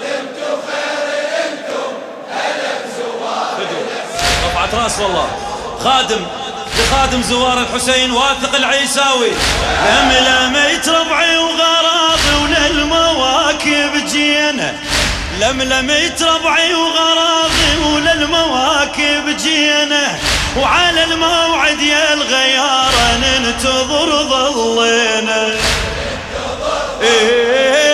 خدمتوا خير أنتم الف زوار رفعت رأس والله. خادم لخادم زوار الحسين واثق العيساوي. لملميت ربعي وغراضي وللمواكب جينا لملميت ربعي وغراضي وللمواكب جينا وعلى الموعد يا الغيارة ننتظر ظلينا إيه.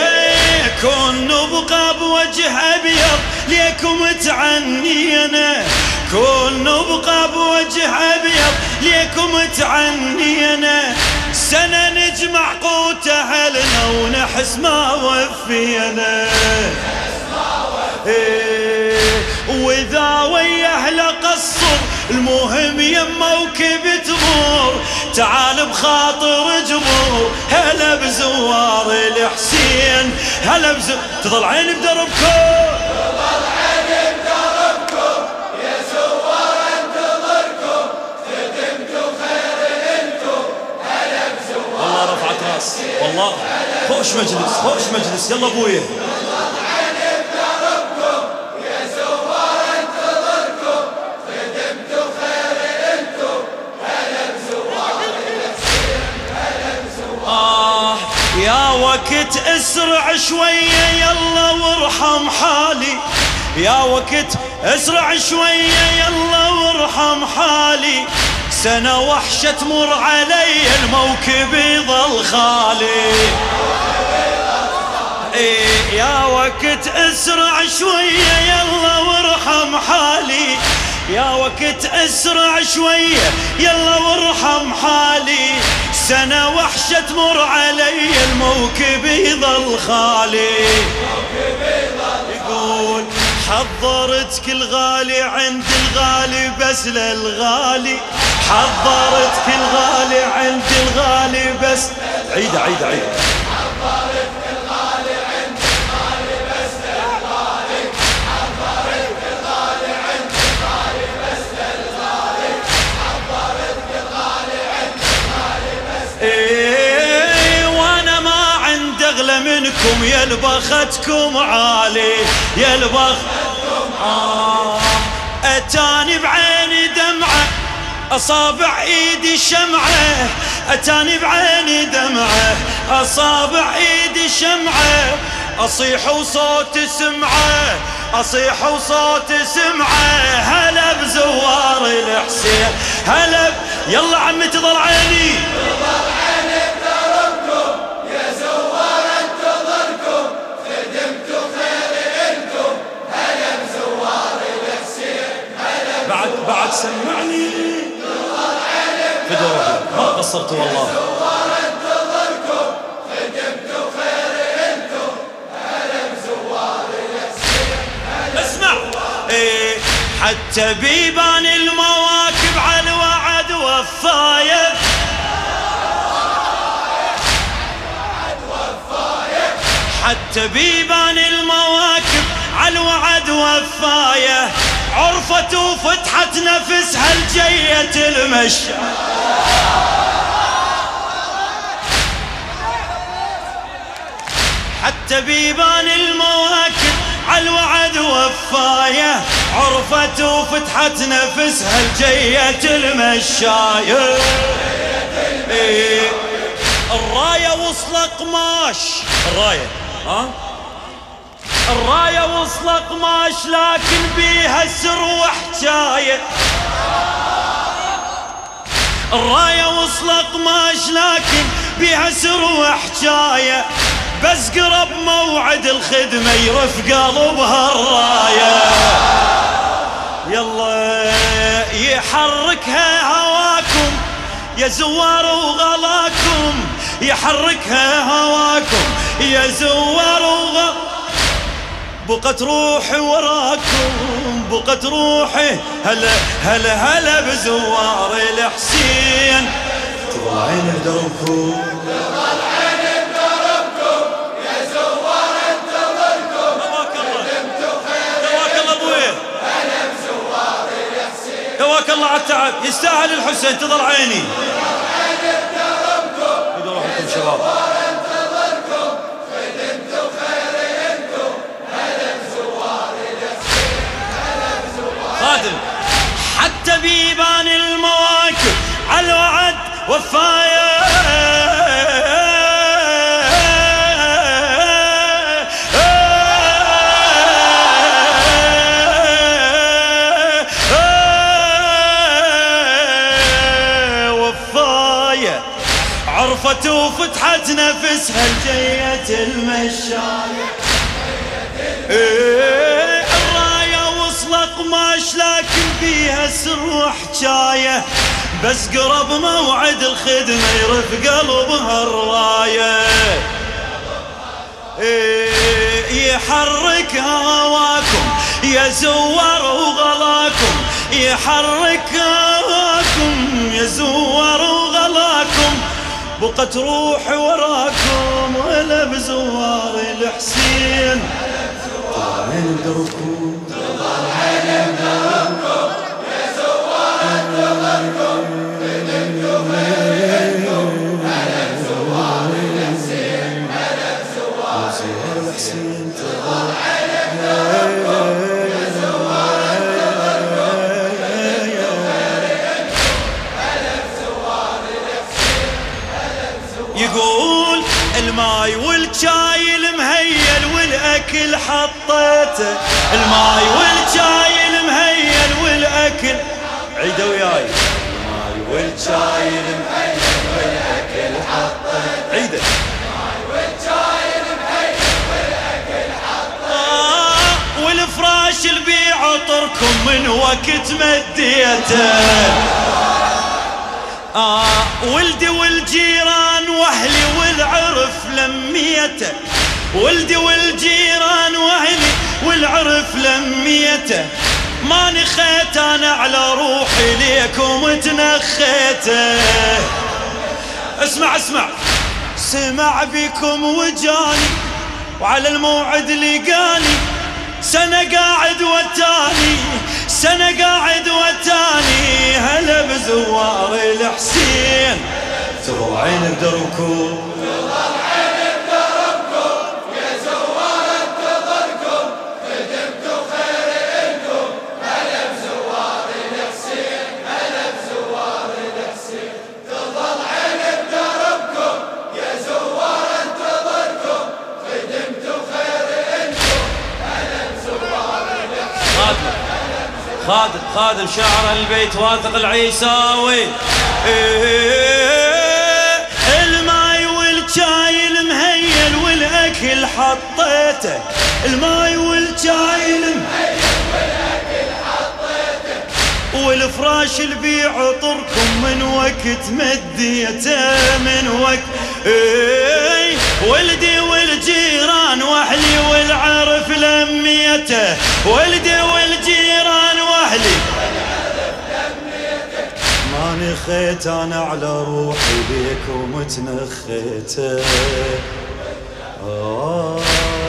نبقى بوجه أبيض ليكم تعنينا كن نبقى بوجه أبيض ليكم تعنينا سنة نجمع قوت أهلنا ونحس ما وفينا. إيه وإذا ويا أهل قصر المهم يما وكب تمور تعال بخاطر جمهور هلا بزوار الحسين. هلا بزوار تظل عيني بدربكم تظل عيني بدربكم يا زوار انتظركم خدمتوا خير أنتم هلا بزوار والله رفعت راس. والله. خوش مجلس خوش مجلس. يلا ابويا يا وقت اسرع شوية يلا وارحم حالي. يا وقت اسرع شوية يلا وارحم حالي. سنة وحشة تمر علي الموكب يظل خالي يا وقت اسرع شوية يلا وارحم حالي. يا وقت اسرع شوية يلا وارحم حالي. سنة وحشة تمر علي الموكب يظل خالي يقول حضرتك الغالي عند الغالي بس للغالي. حضرتك الغالي عند الغالي بس. عيد عيد عيد. منكم يا البختكم عالي يا البختكم آه أتاني بعيني دمعة أصابع إيدي شمعة. أتاني بعيني دمعة أصابع إيدي شمعة. أصيح وصوت سمعة أصيح وصوت سمعة. هلا بزوار الحسين هلا. يلا عمي تظل عيني. سمعني. فدوا ما قصرت والله. اسمع. إيه حتى بيبان المواكب على الوعد وفايه حتى بيبان المواكب على الوعد وفايه عرفت وفتحت نفسها الجية المشى حتى بيبان المواكب على الوعد وفايه عرفت وفتحت نفسها الجية المشاية إيه. الراية وصل قماش الراية. ها؟ الراية وصل قماش لكن بيها سر وحكاية. الراية وصل قماش لكن بيها سر وحكاية. بس قرب موعد الخدمة يرف قلبها الراية. يلا يحركها هواكم يا زوار وغلاكم. يحركها هواكم يا زوار وغ بقت روحي وراكم بقت روحي. هلا هلا هلا بزوار الحسين. تظل عيني بدربكم هواك الله على التعب يستاهل الحسين. تظل عيني. بدربكم شباب. بيبان المواكب على الوعد وفايا عرفت وفتحت نفسها الجية المشاية. فيها سر وحجاية بس قرب موعد الخدمة يرف قلبها الراية إيه، يحرك هواكم يا زوار وغلاكم يحرك هواكم يا زوار وغلاكم. بقت روح وراكم ولا بزوار الحسين. طلعين دركم يقول الماي والشاي المهيل والأكل حطيته. الماي والشاي وقت مديته آه ولدي والجيران وأهلي والعرف لميته. ولدي والجيران وأهلي والعرف لميته. ما نخيت أنا على روحي ليكم تنخيته. اسمع اسمع. سمع بكم وجاني وعلى الموعد لقاني. سنة قاعد وتاني سنة قاعد وتاني هلا بزوار الحسين. تظل عين بدربكم خادم شعر البيت واثق العيساوي. إيه، الماي والشاي المهيل والأكل حطيته. الماي والشاي المهيل والفراش البيع عطركم من وقت مديته من وقت. اي ولدي والجيران وأهلي والعرف لميته. ولدي والجيران نخيت أنا على روحي بيكم تنخيته آه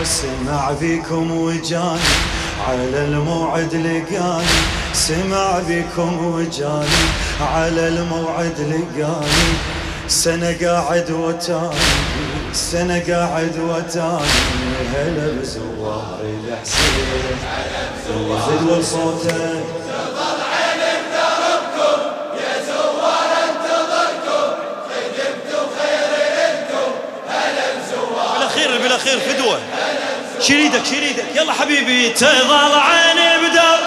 سمع بكم وجاني على الموعد لقاني. سمع بكم وجاني على الموعد لقاني. سنة قاعد وتاني سنة قاعد وتاني. هلا بزوار الحسين. زد صوتك شيل إيدك شيل إيدك يلا حبيبي تظل عيني بدر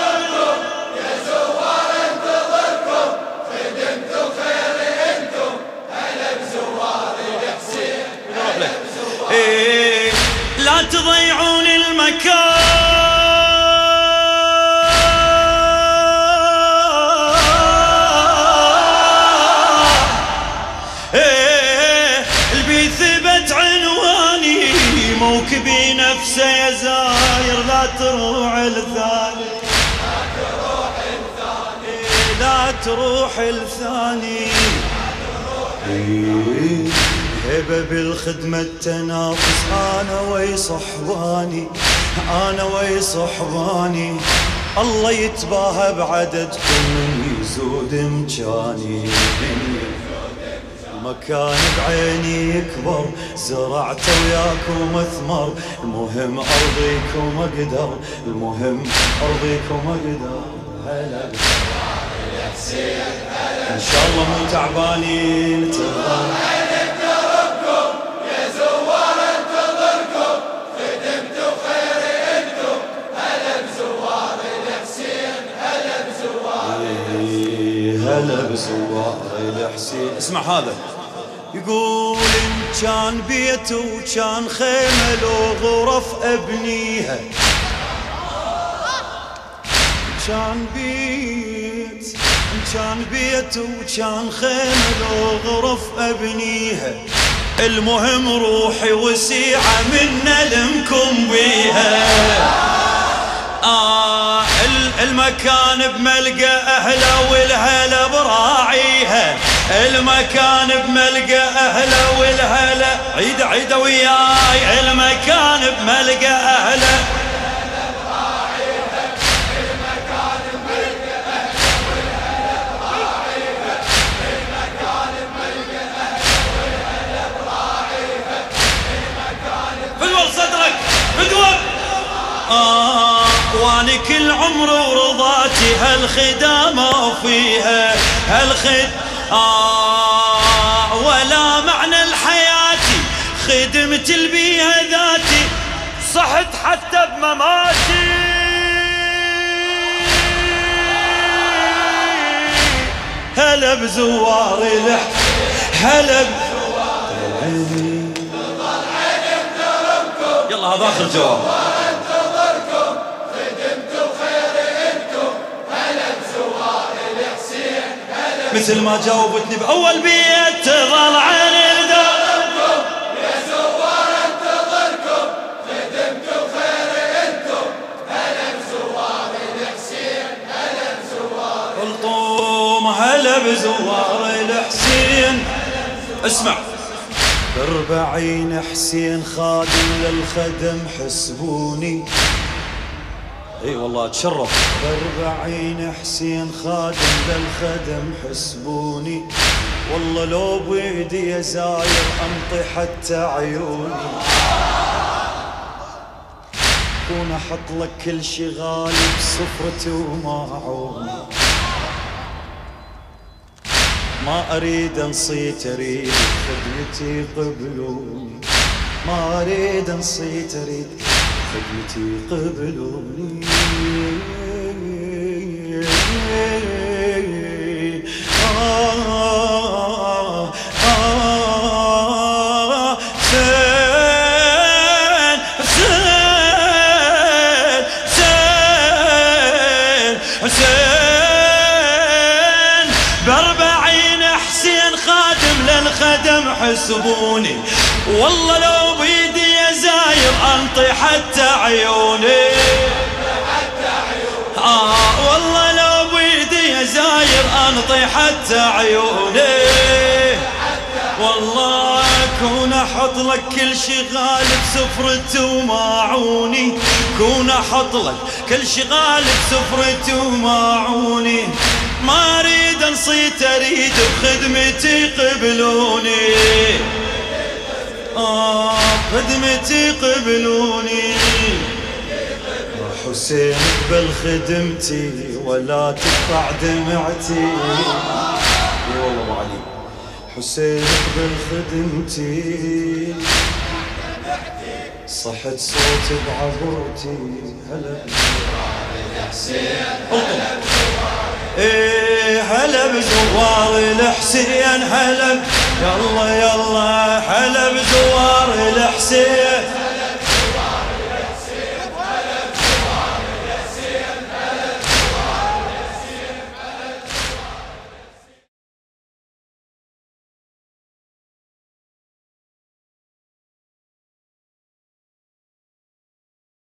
إيه، لا تضيعون المكان تروح الثاني. إيه، لا تروح الثاني. إيه، هبة بالخدمة التنافس أنا وي صحباني أنا وي صحباني الله يتباهى بعددكم من يزود مكاني مكان بعيني يكبر زرعته وياكم أثمر. المهم أرضيكم أقدر المهم أرضيكم أقدر. هلا. إن شاء الله مو تعبانين تظل هلا بزوار الحسين اسمع هذا. يقول إن كان بيت وكان خيمة لو غرف أبنيها. كان بيت إن كان بيت وكان خيمة لو غرف أبنيها. المهم روحي وسيعة من لمكم بيها. المكان بملقى أهله والهلا براعيها المكان بملقى أهله والهلا عيد عيد وياي المكان بملقى فدوى صدرك فدوى آه واني كل عمر ورضاتي هالخدامة فيها. هالخد آه ولا معنى لحياتي خدمت البيها ذاتي صحت حتى بمماتي. هلا بزوار لح هلا بزوار يلا هذا آخر جواب. مثل ما جاوبتني باول بيت ظل عين يا زوار انتظركم خدمتوا أنتم هلا بزوار الحسين. هلا بزوار هلا بزوار الحسين اسمع. أربعين حسين خادم للخدم حسبوني. إي والله اتشرف أربعين حسين خادم للخدم حسبوني. والله لو بيدي يا زاير أمطي حتى عيوني. كون أحط لك كل شي غالي بسفرتي وماعوني ما أريد انصيت أريد خدمتي قبلوني. ما أريد انصيت أريد خدمتي قبلوني حسين بأربعين حسين خادم للخدم حسبوني. والله لو بيدي يا زاير انطي حتى عيوني. آه والله لو بيدي يا زاير انطي حتى عيوني. والله كون أحط لك كل شي غالب سفرتي وماعوني. كون أحط لك كل شي غالب سفرتي وماعوني. ما أريد أنصيت أريد بخدمتي قبلوني. آه. خدمتي قبلوني. حسين اقبل خدمتي ولا تقطع دمعتي. إي والله أبو علي. حسين اقبل خدمتي صحت صوتي بعبرتي هلا إيه هلا بزوار الحسين هلا يلا يلا هلا بزوار الحسين